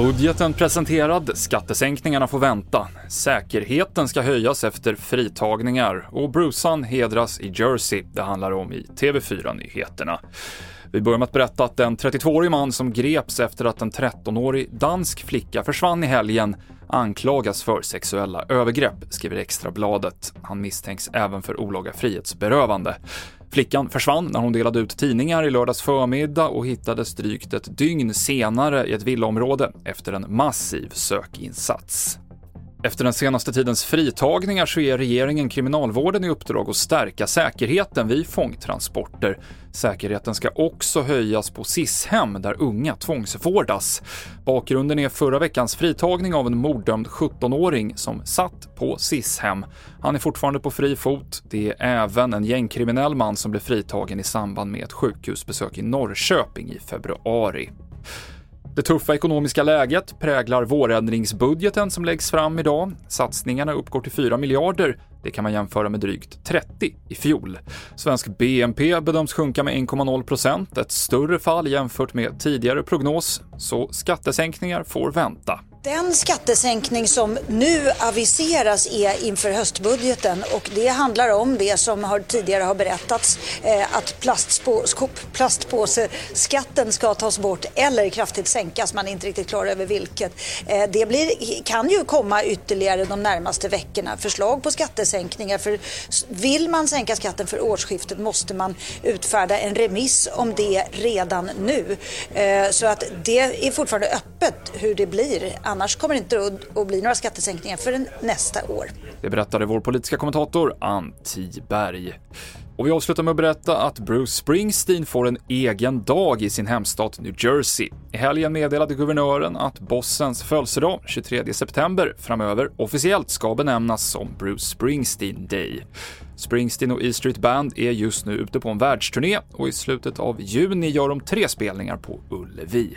Budgeten presenterad, skattesänkningarna får vänta. Säkerheten ska höjas efter fritagningar och Brucean hedras i Jersey. Det handlar om i TV4-nyheterna. Vi börjar med att berätta att en 32-årig man som greps efter att en 13-årig dansk flicka försvann i helgen anklagas för sexuella övergrepp, skriver Extrabladet. Han misstänks även för olaga frihetsberövande. Flickan försvann när hon delade ut tidningar i lördags förmiddag och hittades drygt ett dygn senare i ett villaområde efter en massiv sökinsats. Efter den senaste tidens fritagningar så ger regeringen kriminalvården i uppdrag att stärka säkerheten vid fångtransporter. Säkerheten ska också höjas på SIS-hem där unga tvångsvårdas. Bakgrunden är förra veckans fritagning av en morddömd 17-åring som satt på SIS-hem. Han är fortfarande på fri fot. Det är även en gängkriminell man som blev fritagen i samband med ett sjukhusbesök i Norrköping i februari. Det tuffa ekonomiska läget präglar vårändringsbudgeten som läggs fram idag. Satsningarna uppgår till 4 miljarder. Det kan man jämföra med drygt 30 i fjol. Svensk BNP bedöms sjunka med 1,0 procent, ett större fall jämfört med tidigare prognos, så skattesänkningar får vänta. Den skattesänkning som nu aviseras är inför höstbudgeten och det handlar om det som har tidigare har berättats eh, att plastspå, plastpåseskatten ska tas bort eller kraftigt sänkas. Man är inte riktigt klar över vilket. Eh, det blir, kan ju komma ytterligare de närmaste veckorna förslag på skattesänkningar. För vill man sänka skatten för årsskiftet måste man utfärda en remiss om det redan nu. Eh, så att det är fortfarande öppet hur det blir Annars kommer det inte att bli några skattesänkningar förrän nästa år. Det berättade vår politiska kommentator Ann Tiberg. Och vi avslutar med att berätta att Bruce Springsteen får en egen dag i sin hemstat New Jersey. I helgen meddelade guvernören att bossens födelsedag, 23 september, framöver officiellt ska benämnas som Bruce Springsteen Day. Springsteen och E Street Band är just nu ute på en världsturné och i slutet av juni gör de tre spelningar på Ullevi.